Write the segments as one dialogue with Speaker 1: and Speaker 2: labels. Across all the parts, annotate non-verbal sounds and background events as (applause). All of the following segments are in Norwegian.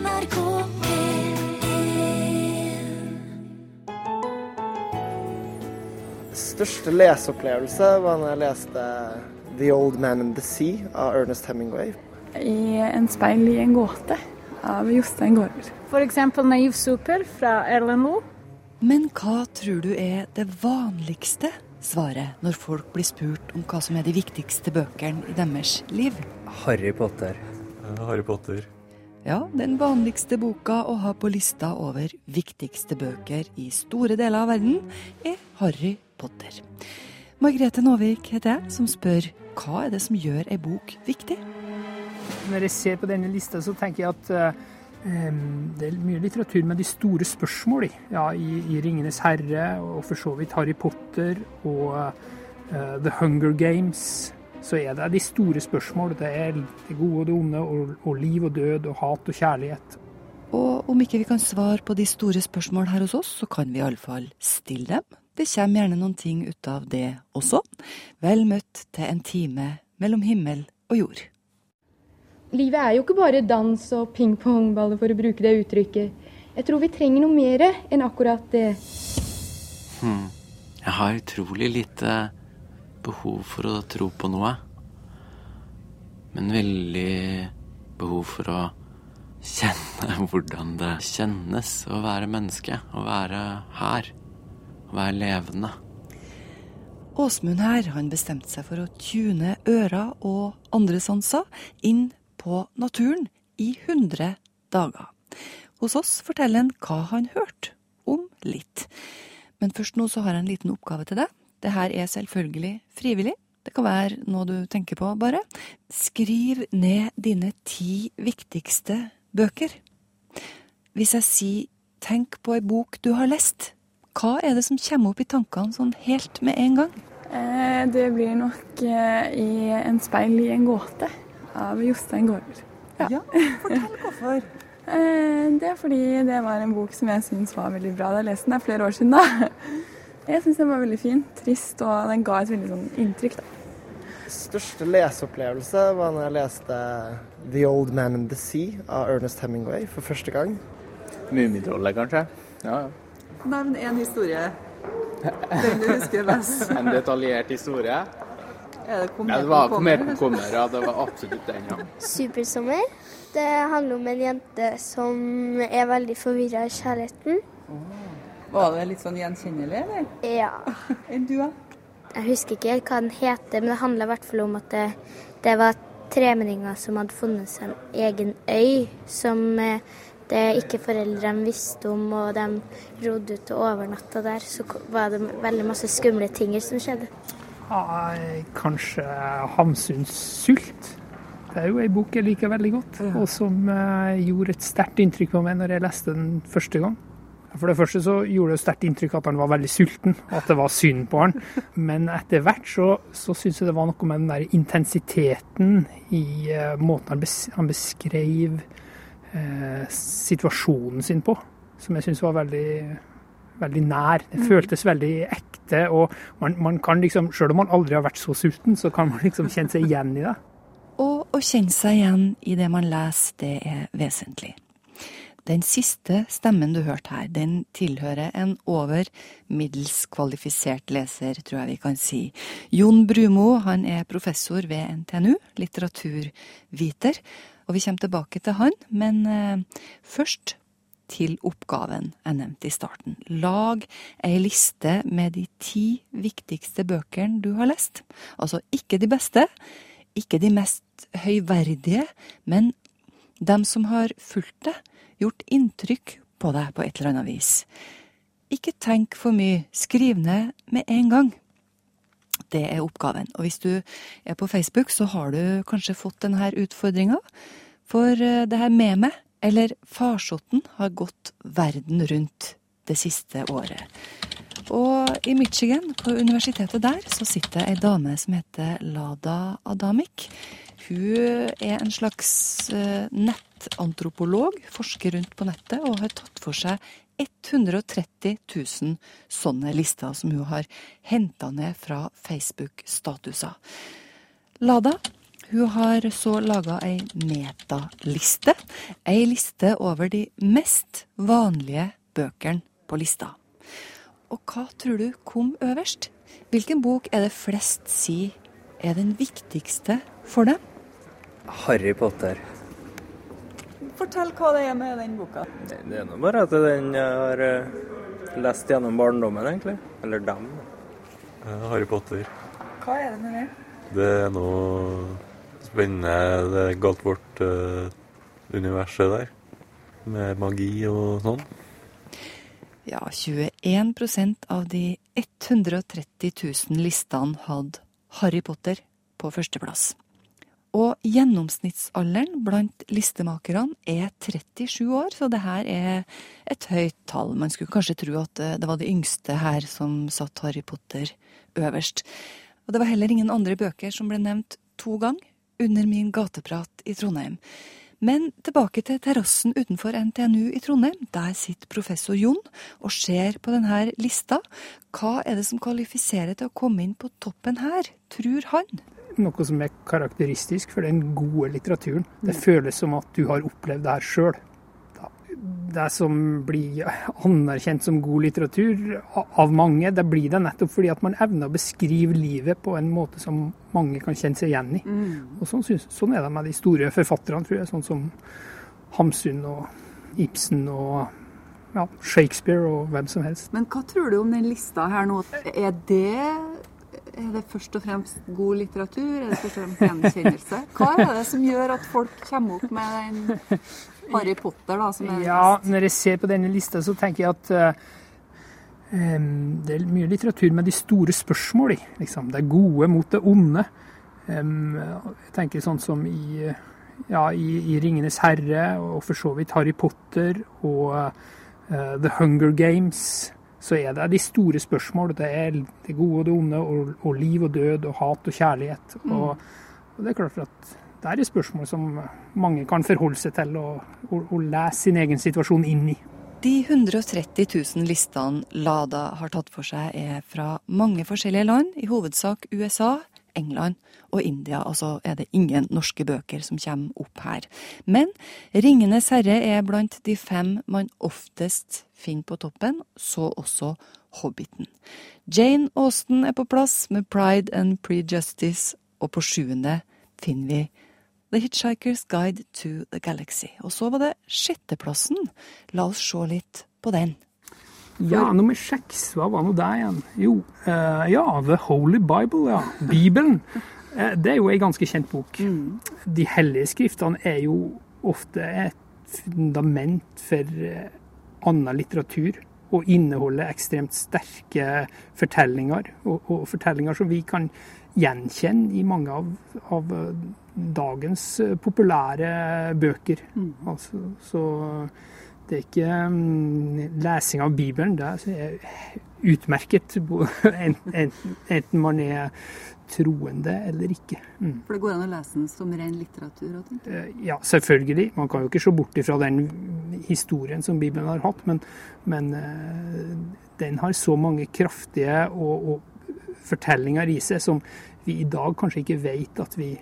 Speaker 1: NRK
Speaker 2: Største leseopplevelse var når jeg leste The Old Man and the Sea av Ernest Hemingway.
Speaker 3: I En speil i en gåte av Jostein Gaarder.
Speaker 4: F.eks. Naiv super fra Erlend Moe.
Speaker 5: Men hva tror du er det vanligste svaret når folk blir spurt om hva som er de viktigste bøkene i deres liv?
Speaker 6: Harry Potter.
Speaker 7: Harry Potter.
Speaker 5: Ja, den vanligste boka å ha på lista over viktigste bøker i store deler av verden, er Harry Potter. Margrethe Nåvik heter jeg, som spør hva er det som gjør ei bok viktig?
Speaker 8: Når jeg ser på denne lista, så tenker jeg at eh, det er mye litteratur med de store spørsmål. Ja, i, i 'Ringenes herre' og for så vidt Harry Potter og uh, 'The Hunger Games'. Så er det de store spørsmål. Det er det gode og det onde, og, og liv og død, og hat og kjærlighet.
Speaker 5: Og om ikke vi kan svare på de store spørsmål her hos oss, så kan vi iallfall stille dem. Det kommer gjerne noen ting ut av det også. Vel møtt til en time mellom himmel og jord.
Speaker 9: Livet er jo ikke bare dans og ping-pongballer, for å bruke det uttrykket. Jeg tror vi trenger noe mer enn akkurat det.
Speaker 10: Hm. Jeg har utrolig lite behov for å tro på noe. Men veldig behov for å kjenne (laughs) hvordan det kjennes å være menneske. Å være her. Å være levende.
Speaker 5: Åsmund her, han bestemte seg for å tune ører og andre sanser inn på naturen i 100 dager. Hos oss forteller han hva han hørte om litt. Men først nå så har jeg en liten oppgave til deg. Det her er selvfølgelig frivillig. Det kan være noe du tenker på, bare. Skriv ned dine ti viktigste bøker. Hvis jeg sier tenk på ei bok du har lest, hva er det som kommer opp i tankene sånn helt med en gang?
Speaker 3: Eh, det blir nok eh, i En speil i en gåte av Jostein Gaarder.
Speaker 5: Ja, fortell hvorfor. (laughs)
Speaker 3: Eh, det er fordi det var en bok som jeg syns var veldig bra da jeg leste den. Det er flere år siden, da. Jeg syns den var veldig fin. Trist, og den ga et veldig sånn inntrykk, da.
Speaker 2: Største leseopplevelse var når jeg leste The Old Man and the Sea av Ernest Hemingway for første gang.
Speaker 11: Mummitrollet, kanskje? Ja, ja.
Speaker 12: Nevn én historie. (laughs) Den du husker best.
Speaker 11: En detaljert historie?
Speaker 12: Er det
Speaker 11: Ja, det var
Speaker 12: kommer, på
Speaker 11: kommer, ja. Det var absolutt den, ja.
Speaker 13: Supersommer. Det handler om en jente som er veldig forvirra i kjærligheten.
Speaker 12: Var det litt sånn gjenkjennelig, eller?
Speaker 13: Ja. (laughs)
Speaker 12: Enn du, da?
Speaker 13: Jeg husker ikke helt hva den heter, men det handla i hvert fall om at det, det var tremenninger som hadde funnet seg en egen øy som eh, det ikke foreldrene visste om, og de rodde ut og overnatta der. Så var det veldig masse skumle ting som skjedde.
Speaker 8: Ja, kanskje Hamsuns sult. Det er jo ei bok jeg liker veldig godt, og som eh, gjorde et sterkt inntrykk på meg når jeg leste den første gang. For det første så gjorde det et sterkt inntrykk at han var veldig sulten, og at det var synd på han. Men etter hvert så, så syns jeg det var noe med den der intensiteten i uh, måten han, bes, han beskrev uh, situasjonen sin på, som jeg syns var veldig veldig nær. Det
Speaker 5: Mm.
Speaker 8: føltes veldig ekte. Og man, man kan liksom, selv om man aldri har vært så sulten, så kan man liksom kjenne seg igjen i det. (laughs)
Speaker 5: Og å kjenne seg igjen i det man leser, det er vesentlig. Den siste stemmen du hørte her, den tilhører en over middels kvalifisert leser, tror jeg vi kan si. Jon Brumo han er professor ved NTNU, litteraturviter, og vi kommer tilbake til han, men eh, først til oppgaven jeg nevnte i starten. Lag ei liste med de ti viktigste bøkene du har lest. Altså ikke de beste, ikke de mest høyverdige, men dem som har fulgt deg, gjort inntrykk på deg på et eller annet vis. Ikke tenk for mye, skriv ned med en gang. Det er oppgaven. Og hvis du er på Facebook, så har du kanskje fått denne utfordringa. For eh, det her memet, eller farsotten, har gått verden rundt det siste året. Og i Michigan, på universitetet der, så sitter ei dame som heter Lada Adamik. Hun er en slags eh, nettantropolog, forsker rundt på nettet, og har tatt for seg 130 000 sånne lister som hun har henta ned fra Facebook-statuser. Lada hun har så laga ei metaliste. Ei liste over de mest vanlige bøkene på lista. Og hva tror du kom øverst? Hvilken bok er det flest sier er den viktigste for dem?
Speaker 1: Harry Potter.
Speaker 12: Fortell hva det er med den boka.
Speaker 1: Det er nå bare at den jeg har eh, lest gjennom barndommen, egentlig. Eller dem.
Speaker 6: Harry Potter.
Speaker 12: Hva er det med det?
Speaker 6: Det er noe spennende. Det er galt vårt uh, universet der. Med magi og sånn.
Speaker 5: Ja, 21% av de 130 000 listene hadde Harry Potter på førsteplass. Og gjennomsnittsalderen blant listemakerne er 37 år, så det her er et høyt tall. Man skulle kanskje tro at det var de yngste her som satt Harry Potter øverst. Og det var heller ingen andre bøker som ble nevnt to ganger under min gateprat i Trondheim. Men tilbake til terrassen utenfor NTNU i Trondheim. Der sitter professor Jon og ser på denne lista. Hva er det som kvalifiserer til å komme inn på toppen her, tror han?
Speaker 8: Noe som er karakteristisk for den gode litteraturen. Det føles som at du har opplevd det her sjøl. Det som blir anerkjent som god litteratur av mange, det blir det nettopp fordi at man evner å beskrive livet på en måte som mange kan kjenne seg igjen i. Mm. Og sånn, sånn, er det med de store forfatterne, tror jeg. Sånn som Hamsun og Ibsen og ja, Shakespeare og hvem som helst.
Speaker 12: Men hva tror du om den lista her nå? Er det er det først og fremst god litteratur? Er det først og fremst gjenkjennelse? Hva er det som gjør at folk kommer opp med den Harry Potter, da? Som er
Speaker 8: ja, når jeg ser på denne lista, så tenker jeg at um, det er mye litteratur med de store spørsmål i. Liksom. Det gode mot det onde. Um, jeg tenker sånn som i, ja, i, i 'Ringenes herre', og for så vidt Harry Potter og uh, The Hunger Games så er det de store spørsmål. Det er det gode og det onde, og, og liv og død, og hat og kjærlighet. Mm. Og, og, det er klart at det er spørsmål som mange kan forholde seg til og, og, og lese sin egen situasjon inn i.
Speaker 5: De 130 000 listene Lada har tatt for seg, er fra mange forskjellige land, i hovedsak USA, England og India. Altså er det ingen norske bøker som kommer opp her. Men 'Ringenes herre' er blant de fem man oftest finner på toppen, så også 'Hobbiten'. Jane Austen er på plass med 'Pride and Prejustice', og på sjuende finner vi The Hitchhiker's Guide to the Galaxy. Og så var det sjetteplassen. La oss se litt på den.
Speaker 8: Ja, nummer seks. Hva var nå det igjen? Jo, uh, ja, The Holy Bible. ja. Bibelen. Uh, det er jo ei ganske kjent bok. Mm. De hellige skriftene er jo ofte et fundament for uh, annen litteratur. Og inneholder ekstremt sterke fortellinger. Og, og, fortellinger som vi kan gjenkjenne i mange av, av dagens populære bøker. Mm. Altså, så det er ikke um, lesing av Bibelen. Det er utmerket, (laughs) enten man er troende eller ikke.
Speaker 12: Mm. For det går an å lese den som ren litteratur?
Speaker 8: Uh, ja, selvfølgelig. Man kan jo ikke se bort ifra den historien som Bibelen har hatt, men, men uh, den har så mange kraftige og, og fortellinger i seg som vi i dag kanskje ikke vet at vi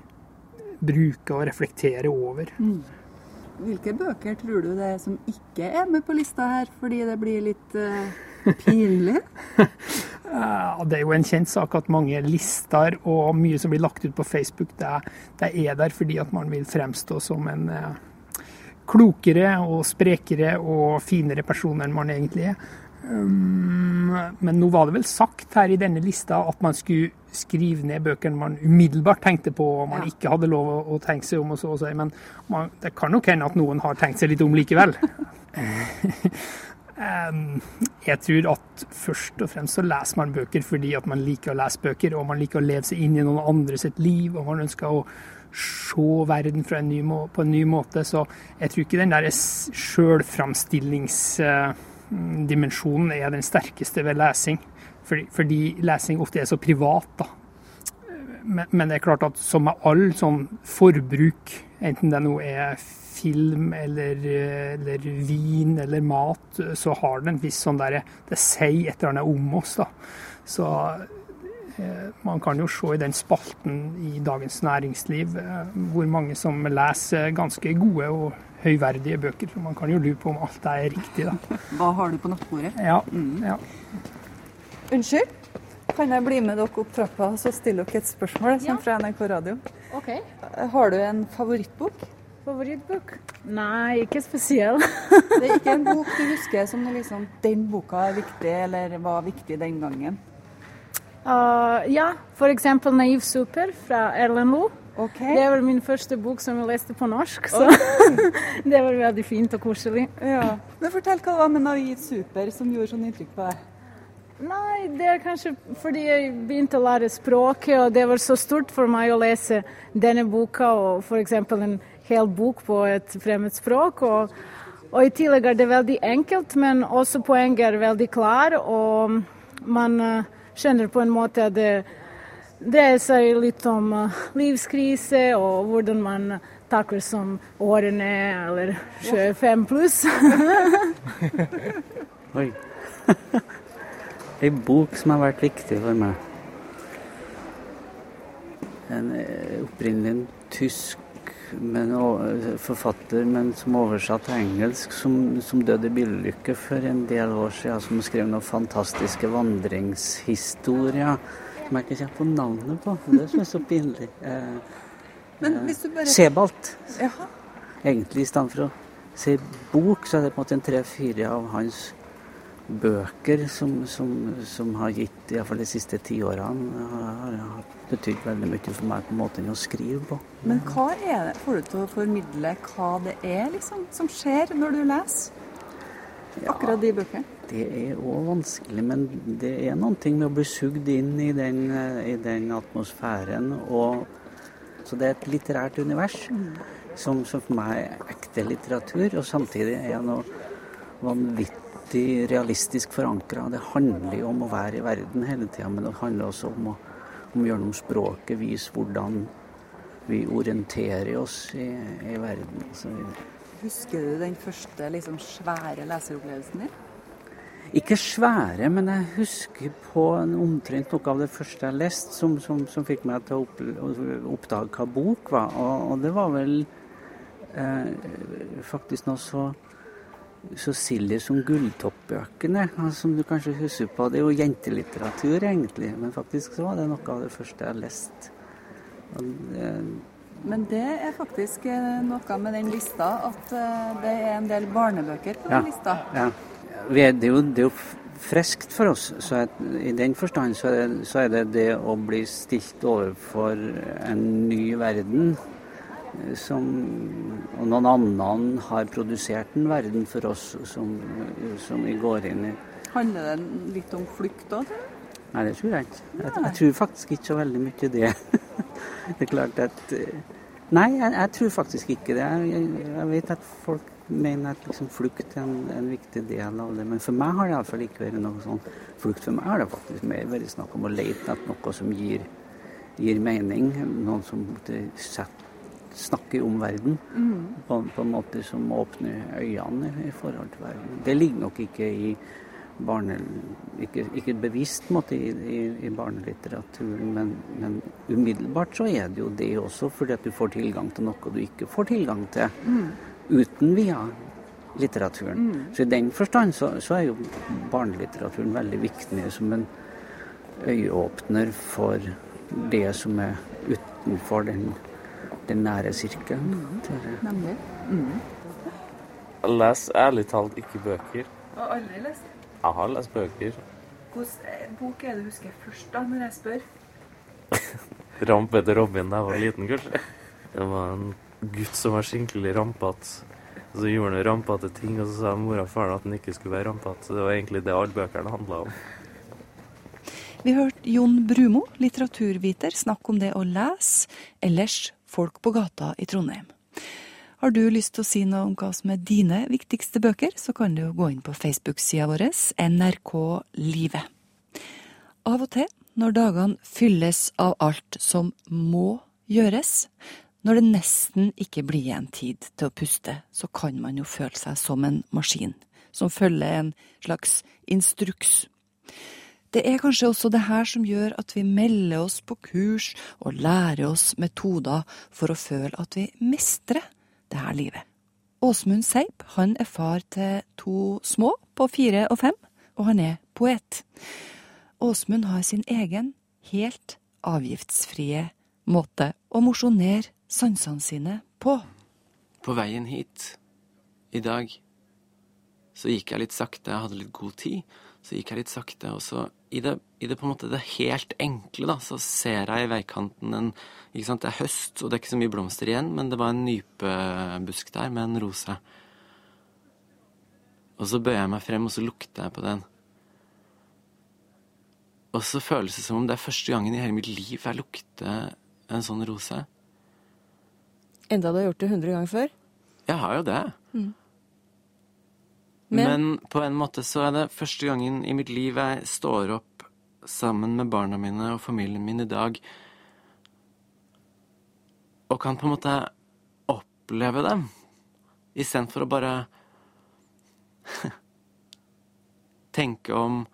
Speaker 8: bruker og reflekterer over. Mm.
Speaker 12: Hvilke bøker tror du det er som ikke er med på lista her, fordi det blir litt uh, pinlig? (laughs)
Speaker 8: det er jo en kjent sak at mange lister og mye som blir lagt ut på Facebook, det, det er der fordi at man vil fremstå som en uh, klokere og sprekere og finere person enn man egentlig er. Um, men nå var det vel sagt her i denne lista at man skulle skrive ned bøkene man umiddelbart tenkte på, og man ja. ikke hadde lov å, tenke seg om. og så og så, Men man, det kan nok hende at noen har tenkt seg litt om likevel. um, (laughs) jeg tror at først og fremst så leser man bøker fordi at man liker å lese bøker, og man liker å leve seg inn i noen andre sitt liv, og man ønsker å se verden en ny, på en ny måte. Så jeg tror ikke den der sjølframstillings... Uh, dimensjonen er den sterkeste ved lesing. Fordi, fordi lesing ofte er så privat. da. Men, men, det er klart at som med all sånn forbruk, enten det nå er film eller, eller, vin eller mat, så har det en viss sånn derre Det sier et eller annet om oss, da. Så Eh, Man kan jo se i den spalten i Dagens Næringsliv eh, hvor mange som leser ganske gode og høyverdige bøker. Så man kan jo lure på om alt er riktig, da. (laughs)
Speaker 12: Hva har du på nattbordet?
Speaker 8: Ja, ja.
Speaker 12: Unnskyld? Kan jeg bli med dere opp trappa og så stille dere et spørsmål som fra NRK Radio?
Speaker 4: Okay.
Speaker 12: Har du en favorittbok?
Speaker 4: Favorittbok? Nei, ikke spesiell. (laughs)
Speaker 12: Det er ikke en bok du husker som liksom, den boka er viktig, eller var viktig den gangen?
Speaker 4: Uh, ja, for eksempel 'Naiv super' fra Erlend Loe. Det var min første bok som jeg leste på norsk, så (laughs) det var veldig fint og koselig.
Speaker 12: Ja. Men fortell hva det var med Navi super' som gjorde sånn inntrykk på deg?
Speaker 4: Nei, det er kanskje fordi jeg begynte å lære språket, og det var så stort for meg å lese denne boka og f.eks. en hel bok på et fremmed språk. Og, og i tillegg er det veldig enkelt, men også poenget er veldig klar, og man eh, skjønner på en måte at det dreier seg litt om eh, livskrise og hvordan man takler som årene eller 25 pluss. (laughs)
Speaker 7: Oi. Ei bok som har vært viktig for meg. En eh, opprinnelig tysk men, forfatter, men som oversatt til engelsk, som, som døde i bilulykke for en del år siden, som skrev noen fantastiske vandringshistorier jeg ikke kjent på navnet på. Det er så pinlig. Eh,
Speaker 12: bare
Speaker 7: Sebalt.
Speaker 12: Jaha.
Speaker 7: Egentlig, i stedet for å si bok, så er det på en måte en tre-fire av hans bøker som, som, som har gitt, iallfall de siste ti årene, har, har betydd veldig mye for meg på måten å skrive på.
Speaker 12: Men hva er det, får du til å formidle hva det er liksom, som skjer når du leser akkurat de bøkene?
Speaker 7: Det er òg vanskelig, men det er noen ting med å bli sugd inn i den, i den atmosfæren. Og, så det er et litterært univers som, som for meg er ekte litteratur, og samtidig er noe vanvittig realistisk forankra. Det handler jo om å være i verden hele tida, men det handler også om å, om å gjøre noe om språket, vise hvordan vi orienterer oss i, i verden. Så
Speaker 12: Husker du den første liksom, svære leseropplevelsen din?
Speaker 7: Ikke svære, men jeg husker på en omtrent noe av det første jeg leste, som, som, som fikk meg til å opp, oppdage hva bok var. Og, og det var vel eh, faktisk noe så, så silly som Gulltoppbøkene, altså, som du kanskje husker på. Det er jo jentelitteratur, egentlig, men faktisk så var det noe av det første jeg leste. Det,
Speaker 12: Men det er faktisk eh, noe med den lista, at eh, det er en del barnebøker på den lista.
Speaker 7: Ja. Vi er, det, er jo, det er jo friskt for oss. Så at, I den forstand så er, det, så er det det å bli stilt overfor en ny verden eh, som Og noen annen har produsert en verden for oss som, som vi går inn i.
Speaker 12: Handler det litt om flukt òg?
Speaker 7: Nei, det tror jeg ikke. Jeg, jeg tror faktisk ikke så veldig mye det. (laughs) det er klart at eh, Nei, jeg, jeg tror faktisk ikke det. Jeg, jeg, jeg vet at folk mener at liksom flukt er en, en viktig del av det, men for meg har det iallfall ikke vært noe sånn flukt. For meg har det faktisk mer vært snakk om å lete etter noe som gir, gir mening. Noen som setter, snakker om verden
Speaker 12: Mm.
Speaker 7: på, på en måte som åpner øynene i forhold til verden. Det ligger nok ikke i barne... Ikke, ikke bevisst måte i, i, i barnelitteraturen, men, men umiddelbart så er det jo det også, fordi at du får tilgang til noe du ikke får tilgang til
Speaker 12: Mm.
Speaker 7: Uten via litteraturen.
Speaker 12: Mm.
Speaker 7: Så i den forstand så, så er jo barnelitteraturen veldig viktig som en øyeåpner for det som er utenfor den, den nære sirkelen. jeg.
Speaker 12: Nemlig.
Speaker 6: Jeg leser ærlig talt ikke bøker.
Speaker 12: Har aldri lest.
Speaker 6: Jeg har lest bøker.
Speaker 12: Hvilken bok er det du husker først, da, når jeg spør? (laughs)
Speaker 6: Rampete Robin da jeg var liten, kanskje. Det var en gutt som var skikkelig rampete. Så gjorde han rampete ting, og så sa mora og faren at han ikke skulle være rampete. Det var egentlig det alle bøkene handla om.
Speaker 5: Vi hørte Jon Brumo, litteraturviter, snakke om det å lese, ellers folk på gata i Trondheim. Har du lyst til å si noe om hva som er dine viktigste bøker, så kan du gå inn på Facebook-sida vår, NRK Livet. Av og til, når dagene fylles av alt som må gjøres, når det nesten ikke blir igjen tid til å puste, så kan man jo føle seg som en maskin, som følger en slags instruks. Det er kanskje også det her som gjør at vi melder oss på kurs og lærer oss metoder for å føle at vi mestrer det her livet. Åsmund Seip han er far til to små på fire og fem, og han er poet. Åsmund har sin egen, helt avgiftsfrie måte å mosjonere sansene sine på.
Speaker 10: På veien hit i dag så gikk jeg litt sakte, jeg hadde litt god tid. Så gikk jeg litt sakte, og så i det, i det på en måte det helt enkle, da, så ser jeg i veikanten en ikke sant, Det er høst, og det er ikke så mye blomster igjen, men det var en nypebusk der med en rose. Og så bøyer jeg meg frem, og så lukter jeg på den. Og så føles det som om det er første gangen i hele mitt liv jeg lukter en sånn rose.
Speaker 14: Enda du har gjort det 100 ganger før?
Speaker 10: Jeg har jo det.
Speaker 14: Mm.
Speaker 10: Men,
Speaker 14: Men
Speaker 10: på en måte så er det første gangen i mitt liv jeg står opp sammen med barna mine og familien min i dag og kan på en måte oppleve dem istedenfor å bare (laughs) tenke om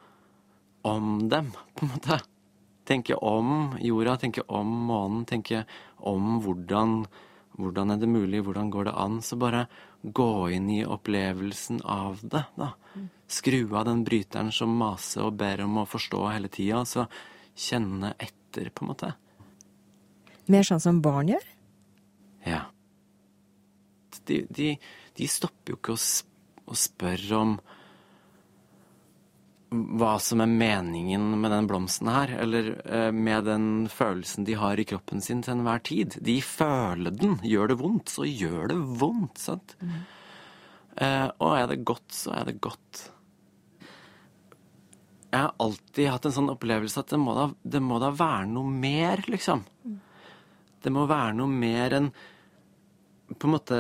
Speaker 10: om dem, på en måte. Tenke om jorda, tenke om månen, tenke om hvordan hvordan er det mulig, hvordan går det an? Så bare gå inn i opplevelsen av det, da. Skru av den bryteren som maser og ber om å forstå hele tida, og så kjenne etter, på en måte.
Speaker 14: Mer sånn som barn gjør?
Speaker 10: Ja. De, de, de stopper jo ikke å, sp å spørre om hva som er meningen med den blomsten her, eller eh, med den følelsen de har i kroppen sin til enhver tid. De føler den. Gjør det vondt, så gjør det vondt. sant?
Speaker 14: Mm.
Speaker 10: Eh, og er det godt, så er det godt. Jeg har alltid hatt en sånn opplevelse at det må da, det må da være noe mer, liksom. Det må være noe mer enn på en måte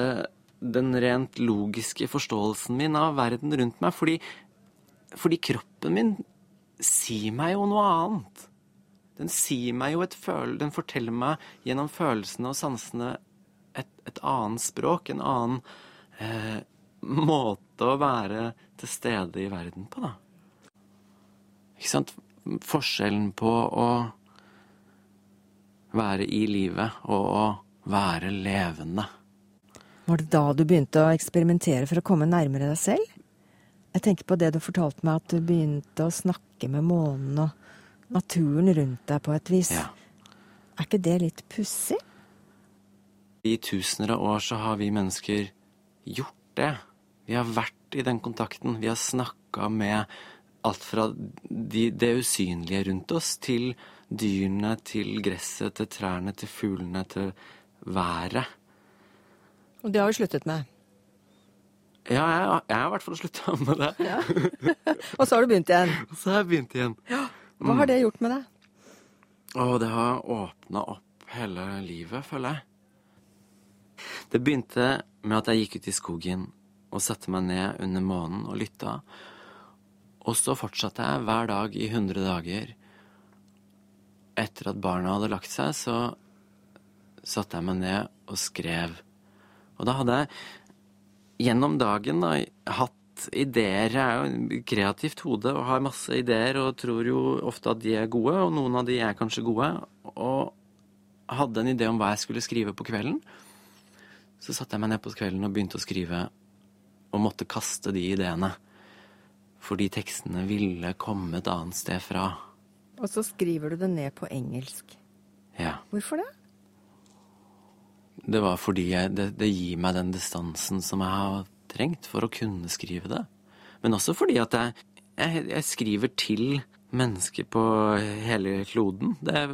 Speaker 10: den rent logiske forståelsen min av verden rundt meg. Fordi, fordi kroppen min sier meg jo noe annet. Den sier meg jo et føl... Den forteller meg gjennom følelsene og sansene et, et annet språk, en annen eh, måte å være til stede i verden på, da. Ikke sant? Forskjellen på å være i livet og å være levende.
Speaker 14: Var det da du begynte å eksperimentere for å komme nærmere deg selv? Jeg tenker på det du fortalte meg, at du begynte å snakke med månen og naturen rundt deg på et vis. Er ikke det litt pussig?
Speaker 10: I tusener av år så har vi mennesker gjort det. Vi har vært i den kontakten. Vi har snakka med alt fra de, det usynlige rundt oss til dyrene, til gresset, til trærne, til fuglene, til været.
Speaker 14: Og det har vi sluttet med.
Speaker 10: Ja, jeg, jeg har i hvert fall slutta med det.
Speaker 14: Ja. (laughs) Og så har du begynt igjen. (laughs)
Speaker 10: Så har jeg begynt igjen.
Speaker 14: Hva har det gjort med deg?
Speaker 10: Å, det har åpna opp hele livet, føler jeg. Det begynte med at jeg gikk ut i skogen og satte meg ned under månen og lytta. Og så fortsatte jeg hver dag i 100 dager. Etter at barna hadde lagt seg, så satte jeg meg ned og skrev. Og da hadde jeg gjennom dagen da, hatt ideer. Jeg er jo en kreativt hode og har masse ideer og tror jo ofte at de er gode, og noen av de er kanskje gode. Og hadde en idé om hva jeg skulle skrive på kvelden. Så satte jeg meg ned på kvelden og begynte å skrive, og måtte kaste de ideene. Fordi tekstene ville komme et annet sted fra.
Speaker 14: Og så skriver du det ned på engelsk.
Speaker 10: Ja.
Speaker 14: Hvorfor det?
Speaker 10: Det var fordi jeg, det, det gir meg den distansen som jeg har trengt for å kunne skrive det. Men også fordi at jeg, jeg, jeg skriver til mennesker på hele kloden. Det,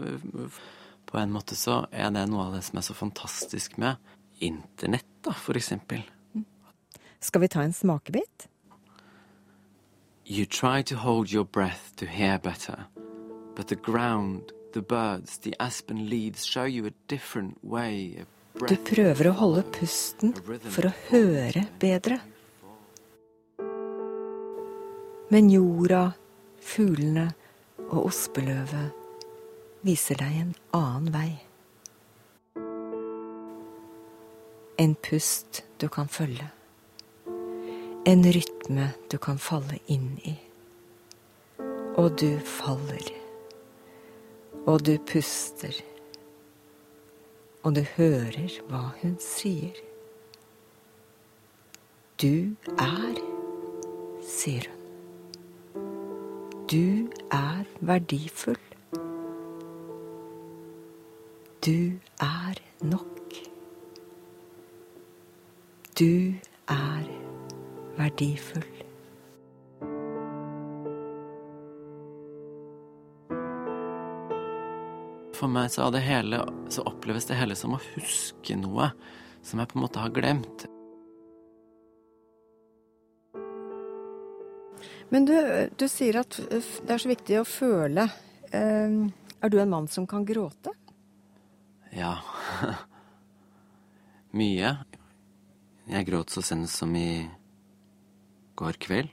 Speaker 10: på en måte så er det noe av det som er så fantastisk med internett, da, for eksempel.
Speaker 14: Skal vi ta en smakebit?
Speaker 10: You try to hold your breath to hear better, but the ground, the birds, the aspen leaves show you a different way of
Speaker 14: Du prøver å holde pusten for å høre bedre. Men jorda, fuglene og ospeløvet viser deg en annen vei. En pust du kan følge. En rytme du kan falle inn i. Og du faller. Og du puster. Og du hører hva hun sier. Du er, sier hun. Du er verdifull. Du er nok. Du er verdifull.
Speaker 10: For meg så, det hele, så oppleves det hele som å huske noe som jeg på en måte har glemt.
Speaker 14: Men du, du sier at det er så viktig å føle. Eh, er du en mann som kan gråte?
Speaker 10: Ja. (laughs) Mye. Jeg gråt så sent som i går kveld.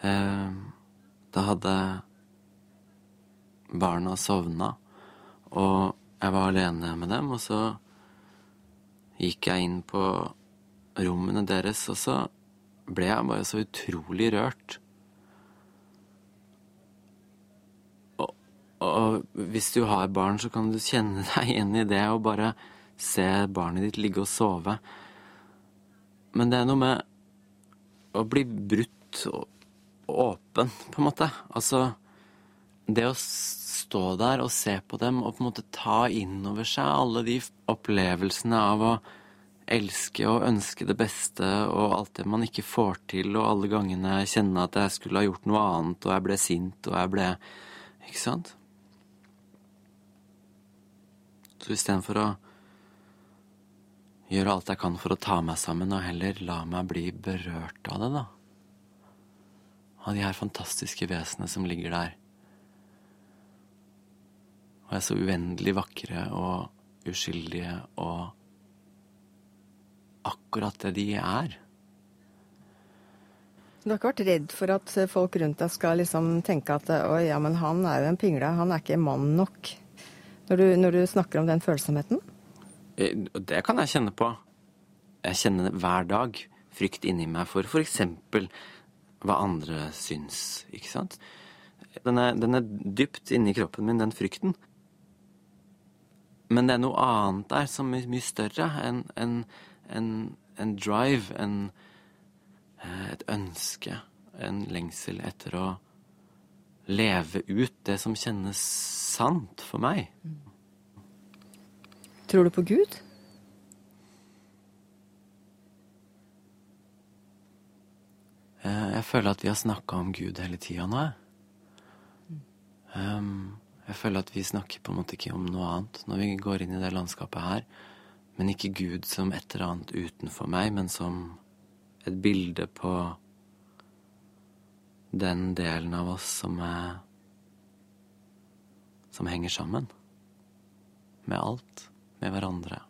Speaker 10: Eh, da hadde barna sovna, og jeg var alene med dem, og så gikk jeg inn på rommene deres, og så ble jeg bare så utrolig rørt. Og, og hvis du har barn, så kan du kjenne (laughs) deg igjen i det og bare se barnet ditt ligge og sove. Men det er noe med å bli brutt og åpen, på en måte. Altså det å stå der og se på dem og på en måte ta inn over seg alle de opplevelsene av å elske og ønske det beste og alt det man ikke får til, og alle gangene jeg kjenner at jeg skulle ha gjort noe annet, og jeg ble sint, og jeg ble Ikke sant? Så istedenfor å gjøre alt jeg kan for å ta meg sammen, og heller la meg bli berørt av det, da. Av de her fantastiske vesenene som ligger der og er så uendelig vakre og uskyldige og akkurat det de er.
Speaker 14: Du har ikke vært redd for at folk rundt deg skal liksom tenke at å ja, men han er jo en pingle, han er ikke mann nok. Når du, når du snakker om den følsomheten?
Speaker 10: Eh, det kan jeg kjenne på. Jeg kjenner hver dag frykt inni meg for f.eks. hva andre syns, ikke sant. Den er, den er dypt inni kroppen min, den frykten. Men det er noe annet der som er mye større. En, en, en, en drive, en, et ønske, en lengsel etter å leve ut det som kjennes sant for meg.
Speaker 14: Tror du på Gud?
Speaker 10: Eh, jeg føler at vi har snakka om Gud hele tida nå, jeg. Um, jeg føler at vi snakker på en måte ikke om noe annet når vi går inn i det landskapet her. Men ikke Gud som et eller annet utenfor meg, men som et bilde på den delen av oss som er Som henger sammen. Med alt. Med hverandre.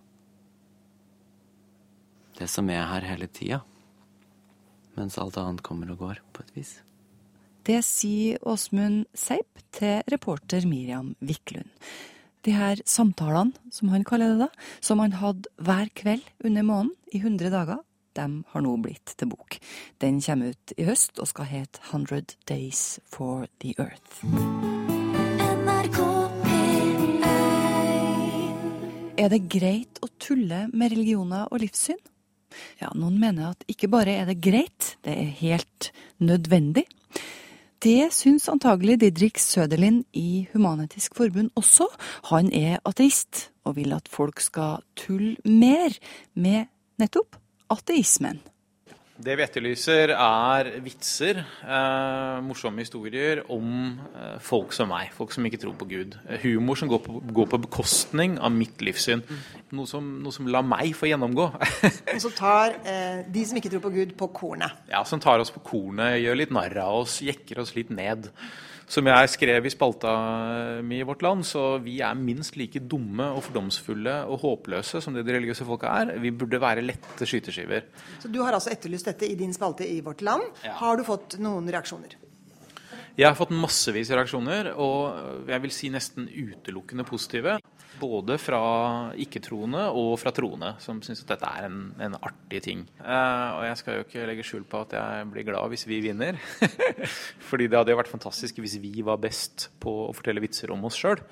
Speaker 10: Det som er her hele tida. Mens alt annet kommer og går, på et vis.
Speaker 5: Det sier Åsmund Seip til reporter Miriam Wiklund. De her samtalene, som han kaller det da, som han hadde hver kveld under måneden i 100 dager, de har nå blitt til bok. Den kommer ut i høst og skal hete 100 Days for the Earth. Er det greit å tulle med religioner og livssyn? Ja, noen mener at ikke bare er det greit, det er helt nødvendig. Det syns antagelig Didrik Søderlind i Human-Etisk Forbund også. Han er ateist og vil at folk skal tulle mer med nettopp ateismen.
Speaker 15: Det vi etterlyser, er vitser, eh, morsomme historier om eh, folk som meg. Folk som ikke tror på Gud. Humor som går på, går på bekostning av mitt livssyn. Noe som, noe som lar meg få gjennomgå. (laughs)
Speaker 16: Og som tar eh, de som ikke tror på Gud, på kornet.
Speaker 15: Ja, som tar oss på kornet, gjør litt narr av oss, jekker oss litt ned. Som jeg skrev i spalta mi i Vårt Land, så vi er minst like dumme og fordomsfulle og håpløse som det de religiøse folka er. Vi burde være lette skyteskiver.
Speaker 16: Så du har altså etterlyst dette i din spalte i Vårt Land.
Speaker 15: Ja.
Speaker 16: Har du fått noen reaksjoner?
Speaker 15: Jeg har fått massevis av reaksjoner, og jeg vil si nesten utelukkende positive. Både fra ikke-troende og fra troende, som syns at dette er en, en artig ting. Eh, og jeg skal jo ikke legge skjul på at jeg blir glad hvis vi vinner. (laughs) Fordi det hadde jo vært fantastisk hvis vi var best på å fortelle vitser om oss sjøl.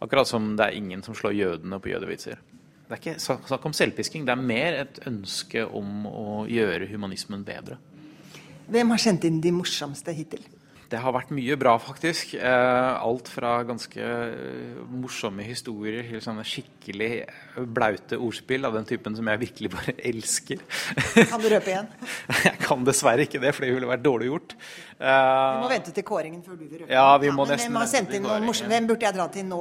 Speaker 15: Akkurat som det er ingen som slår jødene på jødevitser. Det er ikke snakk om selvpisking, det er mer et ønske om å gjøre humanismen bedre.
Speaker 16: Hvem har sendt inn de morsomste hittil?
Speaker 15: Det har vært mye bra, faktisk. Eh, alt fra ganske eh, morsomme historier til sånne skikkelig blaute ordspill av den typen som jeg virkelig bare (laughs) elsker.
Speaker 16: Kan du røpe igjen? (laughs)
Speaker 15: Jeg kan dessverre ikke det, for det ville vært dårlig gjort.
Speaker 16: Vi må vente til kåringen før du vil røpe.
Speaker 15: Ja, vi må
Speaker 16: ja,
Speaker 15: nesten
Speaker 16: inn noen morsomme? Hvem burde jeg dra til nå?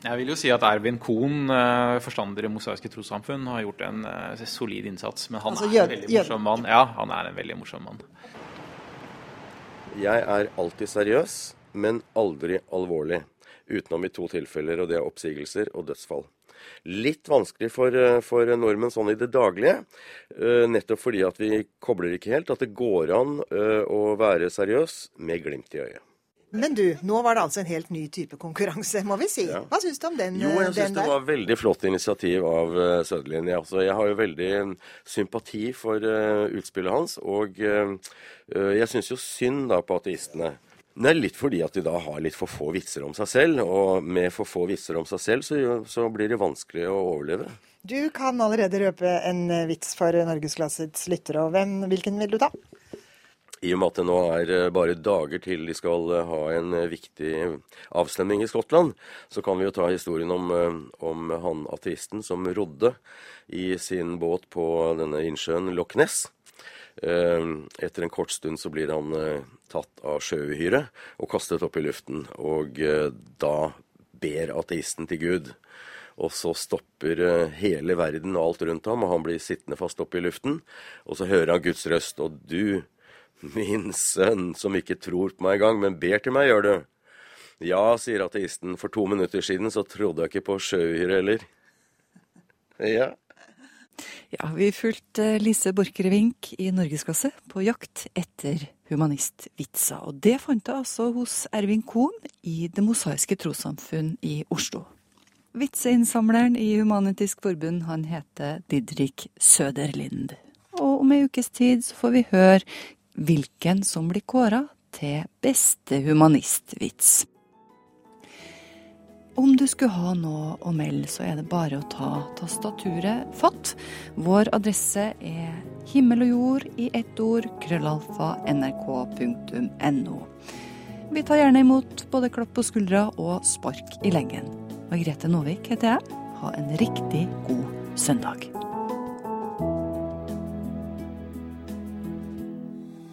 Speaker 15: Jeg vil jo si at Ervin Kohn, eh, forstander i Mosaiske trossamfunn, har gjort en eh, solid innsats. Men han
Speaker 16: Altså,
Speaker 15: er en veldig morsom mann. Ja, han er en veldig morsom mann.
Speaker 17: Jeg er alltid seriøs, men aldri alvorlig. Utenom i to tilfeller, og det er oppsigelser og dødsfall. Litt vanskelig for, eh, for nordmenn sånn i det daglige, eh, nettopp fordi at vi kobler ikke helt at det går an eh, å være seriøs med glimt i øyet.
Speaker 16: Men du, nå var det altså en helt ny type konkurranse, må vi si. Hva syns du om den,
Speaker 17: Jo, jeg
Speaker 16: den
Speaker 17: syns det var veldig flott initiativ av uh, Søderlin. Jeg, altså, jeg har jo veldig eh, sympati for uh, utspillet hans, og eh, eh, jeg syns jo synd da på ateistene. Det er litt fordi at de da har litt for få vitser om seg selv, og med for få vitser om seg selv, så, så blir det vanskelig å overleve.
Speaker 16: Du kan allerede røpe en eh, vits for Norgesklassets lyttere, og hvem, hvilken vil du ta?
Speaker 17: I og med at det nå er eh, bare dager til de skal eh, ha en eh, viktig avstemning i Skottland, så kan vi jo ta historien om, om han ateisten som rodde i sin båt på denne innsjøen Loch Ness. Etter en kort stund så blir han tatt av sjøuhyre og kastet opp i luften. Og da ber ateisten til Gud. Og så stopper hele verden og alt rundt ham, og han blir sittende fast oppe i luften. Og så hører han Guds røst, og du, min sønn, som ikke tror på meg engang, men ber til meg, gjør du? Ja, sier ateisten, for to minutter siden så trodde jeg ikke på sjøuhyre heller. Ja.
Speaker 5: Ja, vi fulgte Lise Borchgrevink i norgesklasse på jakt etter humanistvitser. Og det fant jeg altså hos Ervin Kohn i Det mosaiske trossamfunn i Oslo. Vitseinnsamleren i Human-Etisk Forbund, han heter Didrik Søderlind. Og om ei ukes tid så får vi høre hvilken som blir kåra til beste humanistvits. Om du skulle ha noe å melde, så er det bare å ta tastaturet fatt. Vår adresse er himmel og jord i ett ord, krøllalfa, nrk.no. Vi tar gjerne imot både klapp på skuldra og spark i leggen. Margrethe Nåvik heter jeg. Ha en riktig god søndag.